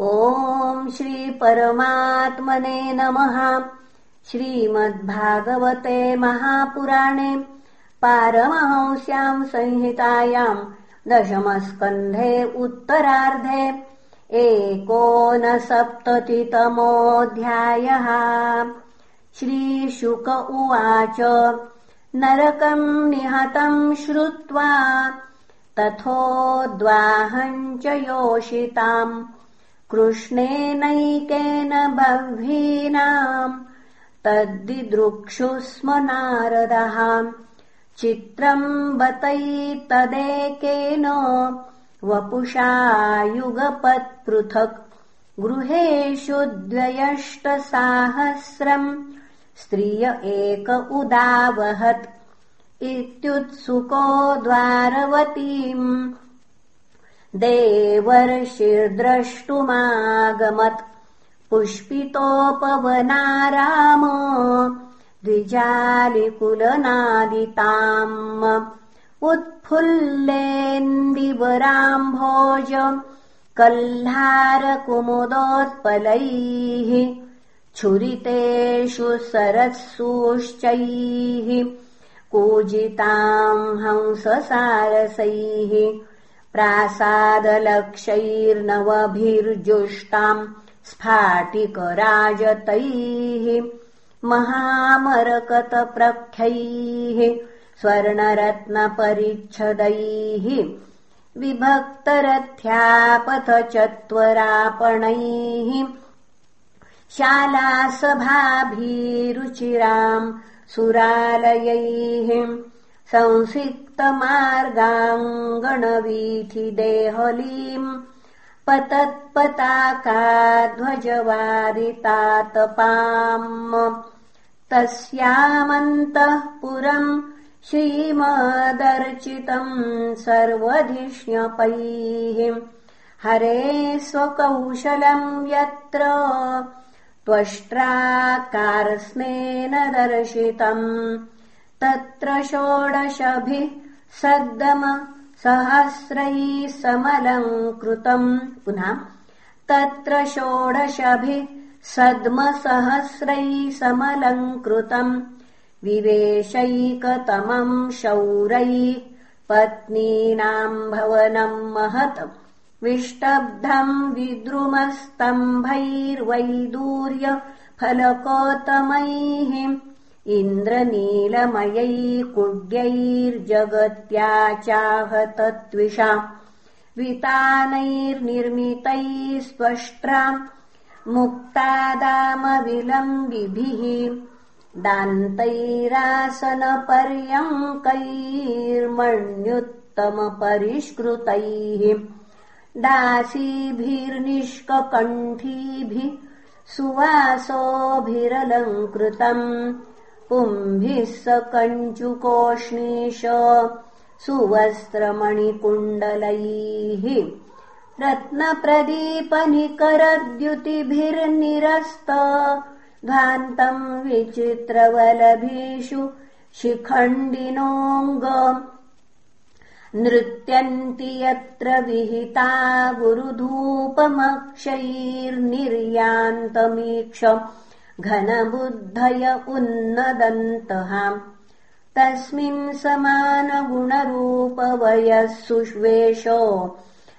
ॐ श्रीपरमात्मने नमः। श्रीमद्भागवते महापुराणे पारमहंस्याम् संहितायाम् दशमस्कन्धे उत्तरार्धे एकोनसप्ततितमोऽध्यायः। श्रीशुक उवाच नरकम् निहतम् श्रुत्वा तथोद्वाहम् च योषिताम् कृष्णेनैकेन बह्वीनाम् तद्दिदृक्षु स्म नारदः। चित्रम् बतैतदेकेन वपुषा युगपत्पृथक्। गृहेषु द्व्यष्टसाहस्रम् स्त्रिय एक उदावहत्। इत्युत्सुको द्वारवतीम् देवर्षिर्द्रष्टुमागमत्। पुष्पितोपवनाराम द्विजालिकुलनादिताम्। उत्फुल्लेन्दिवराम्भोज कह्लारकुमुदोत्पलैः छुरितेषु सरत्सूश्चैः कूजिताम् हंससारसैः प्रासादलक्षैर्नवभिर्जुष्टाम् स्फाटिकराजतैः महामरकतप्रख्यैः स्वर्णरत्नपरिच्छदैः विभक्तरथ्यापथचत्वरापणैः शालासभाभिरुचिराम् सुरालयैः संसिक्तमार्गाङ्गणवीथिदेहलीम् पतत्पताकाध्वजवादितातपाम् तस्यामन्तः पुरम् श्रीमदर्चितम् सर्वधिष्ण्यपैः हरे स्वकौशलम् यत्र त्वष्ट्राकारस्नेन दर्शितम् तत्र षोडशभिः सद्दम सहस्रैः समलङ्कृतम्। पुनः तत्र षोडशभिः सद्मसहस्रैः समलङ्कृतम्। विवेशैकतमम् शौरैः पत्नीनाम् भवनम् महत् विष्टब्धम् विद्रुमस्तम्भैर्वैदूर्य फलकोत्तमैः इन्द्रनीलमयै कुड्यैर्जगत्या चाहतत्विषा वितानैर्निर्मितैः स्पष्ट्रा मुक्तादामविलम्बिभिः। दान्तैरासनपर्यङ्कैर्मण्युत्तमपरिष्कृतैः। दासीभिर्निष्ककण्ठीभिः सुवासोभिरलङ्कृतम् पुंभिः स कञ्चुकोष्णीश सुवस्त्रमणिकुण्डलैः रत्नप्रदीपनिकरद्युतिभिर्निरस्त ध्वान्तम् विचित्रवलभीषु शिखण्डिनोऽङ्ग नृत्यन्ति यत्र विहिता गुरुधूपमक्षैर्निर्यान्तमीक्ष घनबुद्धय उन्नदन्तः। तस्मिन् समानगुणरूपवयः सुष्वेशो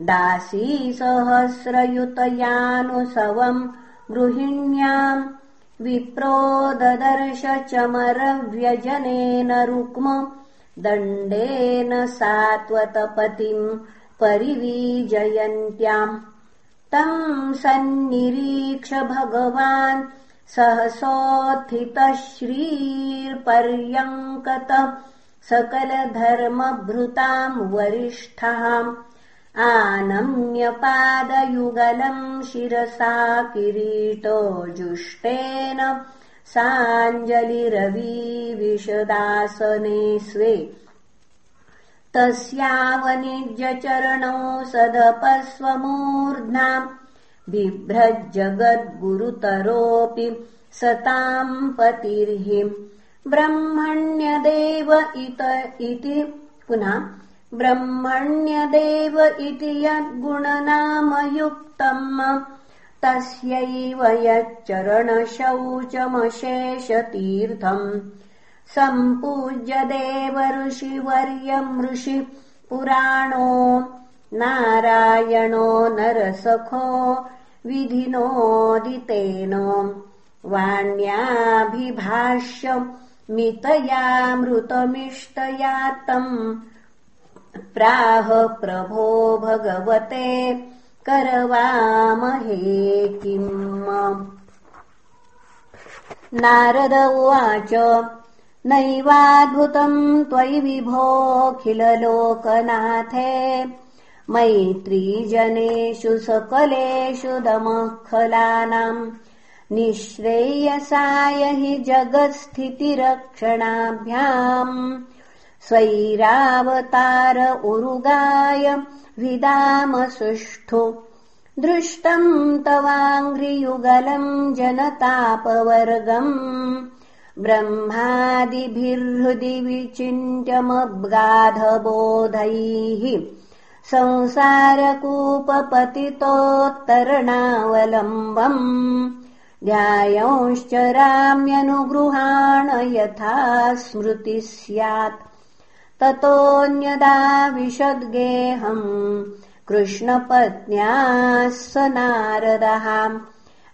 दासी सहस्रयुतयानुसवम् गृहिण्याम् विप्रो ददर्श चमरव्यजनेन रुक्म दण्डेन सात्वतपतिम् परिवीजयन्त्याम्। तम् सन्निरीक्ष भगवान् सहसोत्थितः श्रीर्पर्यङ्कत सकलधर्मभृताम् वरिष्ठः। आनम्यपादयुगलम् शिरसा किरीटो जुष्टेन साञ्जलिरवीविशदासने स्वे। तस्यावनिज्यचरणौ सदपस्वमूर्ध्ना बिभ्रज्जगद्गुरुतरोऽपि सताम् पतिर्हि। ब्रह्मण्यदेव इति पुनः ब्रह्मण्यदेव इति यद्गुणनामयुक्तम्। तस्यैव यच्चरणशौचमशेषतीर्थम्। सम्पूज्य देव ऋषिवर्यम् ऋषि पुराणो नारायणो नरसखो विधिनोदितेन। वाण्याभिभाष्यमितयामृतमिष्टयातम् प्राह प्रभो भगवते करवामहे किम्। नारद उवाच नैवाद्भुतम् त्वयि विभोऽखिललोकनाथे मैत्रीजनेषु सकलेषु दमः खलानाम् निःश्रेयसाय हि जगत्स्थितिरक्षणाभ्याम् स्वैरावतार उरुगाय विदाम सुष्ठु। दृष्टम् तवाङ्घ्रियुगलम् जनतापवर्गम् ब्रह्मादिभिर्हृदि विचिन्त्यमब्गाधबोधैः संसारकूपपतितोत्तरणावलम्बम् ध्यायंश्चराम्यनुगृहाण यथा स्मृतिः स्यात्। ततोऽन्यदा विशद्गेहम् कृष्णपत्न्याः स नारदः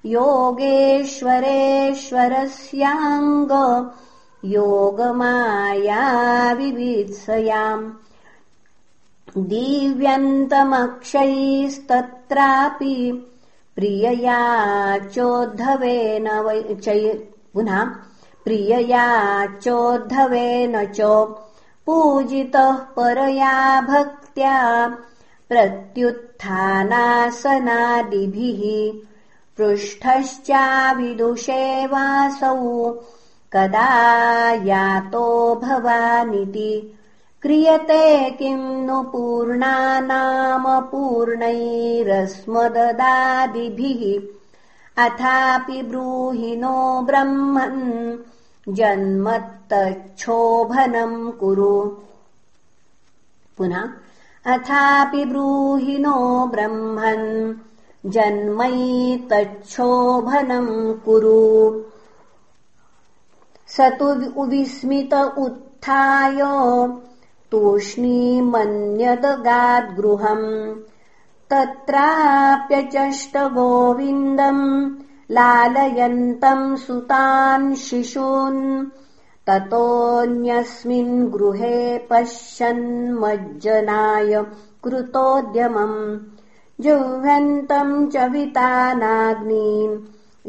योगेश्वरेश्वरस्याङ्ग योगमायाविवीत्सयाम् दिव्यन्तमक्षैस्तत्रापि प्रियया चोद्धवेन पुनः प्रियया चोद्धवेन च पूजितः परया भक्त्या प्रत्युत्थानासनादिभिः पृष्ठश्चाविदुषेवासौ कदा यातो भवानिति क्रियते किम् नु पूर्णा नाम पूर्णैरस्मददादिभिः। अथापि ब्रूहि नो ब्रह्मन् जन्मत्तच्छोभनम् कुरु। पुनः अथापि ब्रूहि नो ब्रह्मन् जन्मैतच्छोभनम् कुरु। स तु विस्मित उत्थाय तूष्णीमन्यदगाद्गृहम् तत्राप्यचष्ट गोविन्दम् लालयन्तम् सुतान् शिशून् ततोऽन्यस्मिन् गृहे पश्यन्मज्जनाय कृतोद्यमम् जुह्वन्तम् च वितानाग्नीम्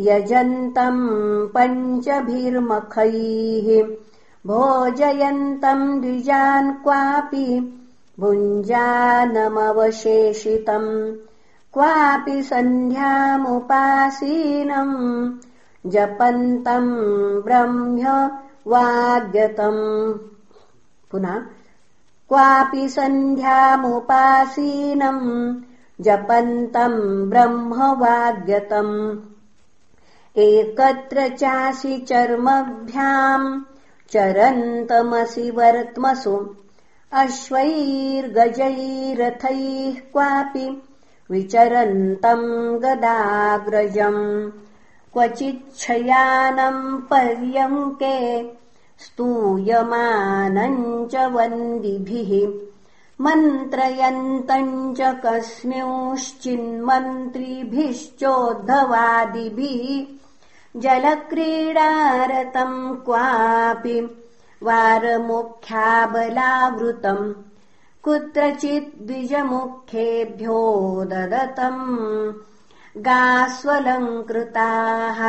यजन्तम् पञ्चभिर्मखैः भोजयन्तम् द्विजान् क्वापि भुञ्जानमवशेषितम् क्वापि सन्ध्यामुपासीनम् जपन्तम् पुनः क्वापि सन्ध्यामुपासीनम् जपन्तम् ब्रह्मवाद्यतम् एकत्र चासि चर्मभ्याम् चरन्तमसि वर्त्मसु अश्वैर्गजैरथैः क्वापि विचरन्तम् गदाग्रजम्। क्वचिच्छयानम् पर्यङ्के स्तूयमानम् च वन्दिभिः। मन्त्रयन्तम् च कस्मिंश्चिन्मन्त्रिभिश्चोद्धवादिभिः जलक्रीडारतम् क्वापि वारमुख्याबलावृतम् कुत्रचिद्विजमुखेभ्यो ददतम् गास्वलङ्कृताः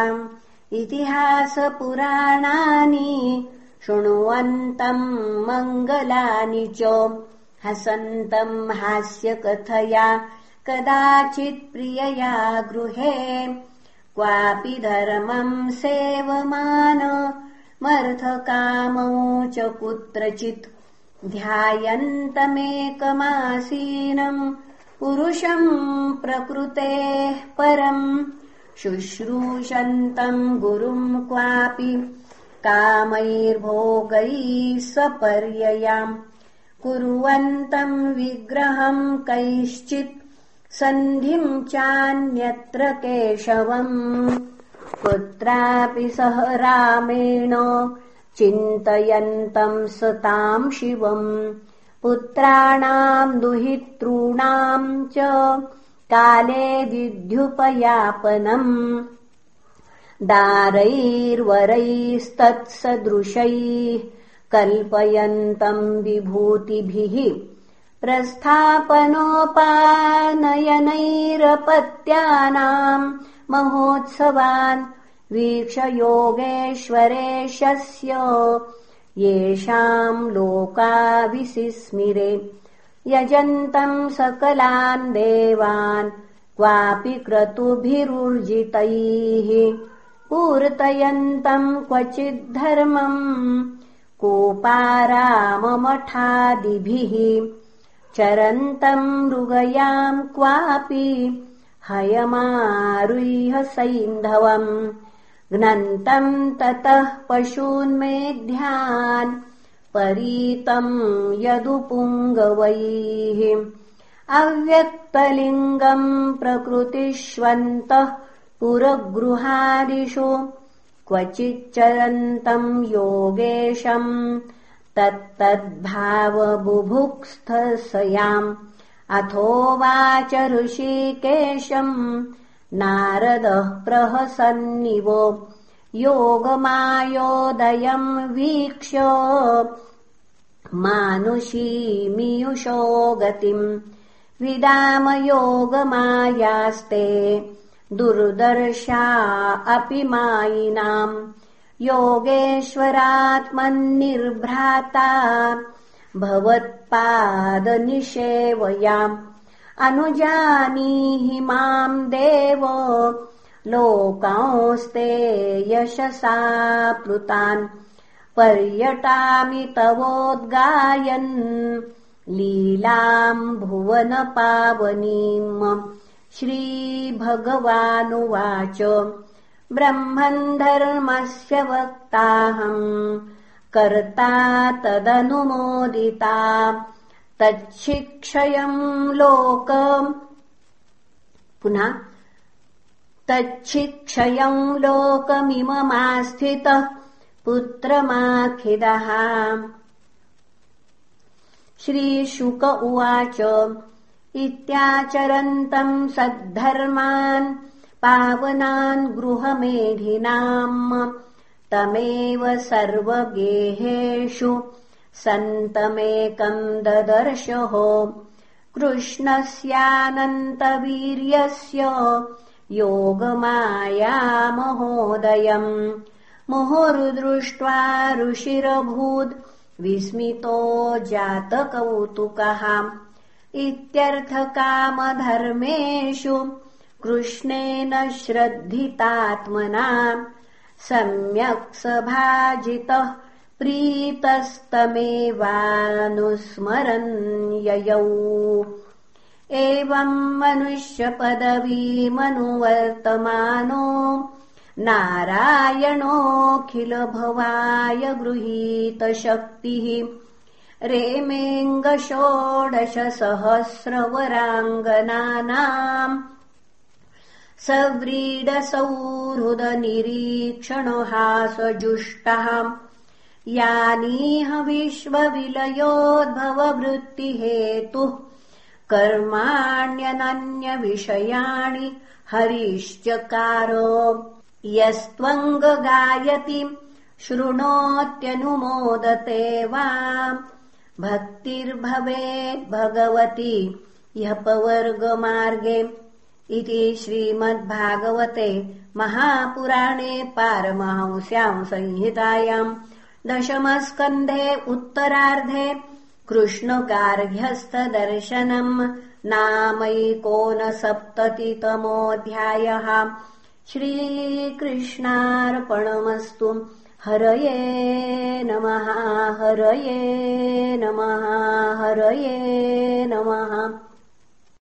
इतिहासपुराणानि शृण्वन्तम् मङ्गलानि च हसन्तम् हास्यकथया कदाचित्प्रियया गृहे क्वापि धर्मम् सेवमान मर्थकामौ च कुत्रचित् ध्यायन्तमेकमासीनम् पुरुषम् प्रकृतेः परम् शुश्रूषन्तम् गुरुम् क्वापि कामैर्भोगैः सपर्ययाम्। कुर्वन्तम् विग्रहम् कैश्चित् सन्धिम् चान्यत्र केशवम्। कुत्रापि सह रामेण चिन्तयन्तम् सताम् शिवम्। पुत्राणाम् दुहितॄणाम् च काले विद्युपयापनम् दारैर्वरैस्तत्सदृशैः कल्पयन्तम् विभूतिभिः प्रस्थापनोपानयनैरपत्यानाम् महोत्सवान् वीक्षयोगेश्वरेशस्य येषाम् लोकाविसिस्मिरे। यजन्तम् सकलान् देवान् क्वापि क्रतुभिरुर्जितैः। पूर्तयन्तम् क्वचिद्धर्मम् कोपाराममठादिभिः चरन्तम् मृगयाम् क्वापि हयमारुह्य सैन्धवम्। घ्नन्तम् ततः पशून्मेध्यान् परीतम् यदुपुङ्गवैः। अव्यक्तलिङ्गम् प्रकृतिष्वन्तः पुरगृहादिषु क्वचिच्चरन्तम् योगेशम् तत्तद्भावबुभुक्स्थसयाम्। अथोवाच ऋषिकेशम्। नारदः प्रहसन्निव। योगमायोदयम् वीक्ष्य। मानुषीमियुषो गतिम्। विदामयोगमायास्ते। दुर्दर्शा अपि मायिनाम् योगेश्वरात्मन्निर्भ्राता भवत्पादनिषेवयाम्। अनुजानीहि माम् देव लोकांस्ते यशसा प्लुतान्। पर्यटामि तवोद्गायन् लीलाम् भुवनपावनीम्। श्रीभगवानुवाच ब्रह्मन् धर्मस्य वक्ताहम्। कर्ता तदनुमोदिता। तच्छिक्षयम् लोक पुनः तच्छिक्षयम् लोकमिममास्थितः पुत्रमाखिदः। श्रीशुक उवाच। इत्याचरन्तम् सद्धर्मान् पावनान् गृहमेधिनाम् तमेव सर्वगेहेषु सन्तमेकम् ददर्शः। कृष्णस्यानन्तवीर्यस्य योगमायामहोदयम्। मुहुर्दृष्ट्वा ऋषिरभूद् विस्मितो जातकौतुकः। इत्यर्थकामधर्मेषु कृष्णेन श्रद्धितात्मना सम्यक् सभाजितः प्रीतस्तमेवानुस्मरन् ययौ एवम् मनुष्यपदवीमनुवर्तमानो नारायणोऽखिलभवाय गृहीतशक्तिः रेमेऽङ्गषोडशसहस्रवराङ्गनानाम् सव्रीडसौहृदनिरीक्षणहासजुष्टः। यानीह विश्वविलयोद्भववृत्तिहेतुः कर्माण्यनन्यविषयाणि हरिश्चकार। यस्त्वङ्गगायति शृणोत्यनुमोदते वा भक्तिर्भवेद्भगवति। ह्यपवर्गमार्गे इति श्रीमद्भागवते महापुराणे पारमहंस्याम् संहितायाम् दशमस्कन्धे उत्तरार्धे कृष्णगार्भ्यस्थदर्शनम् नामैकोनसप्ततितमोऽध्यायः श्रीकृष्णार्पणमस्तु। हरये नमः हरये नमः हरये नमः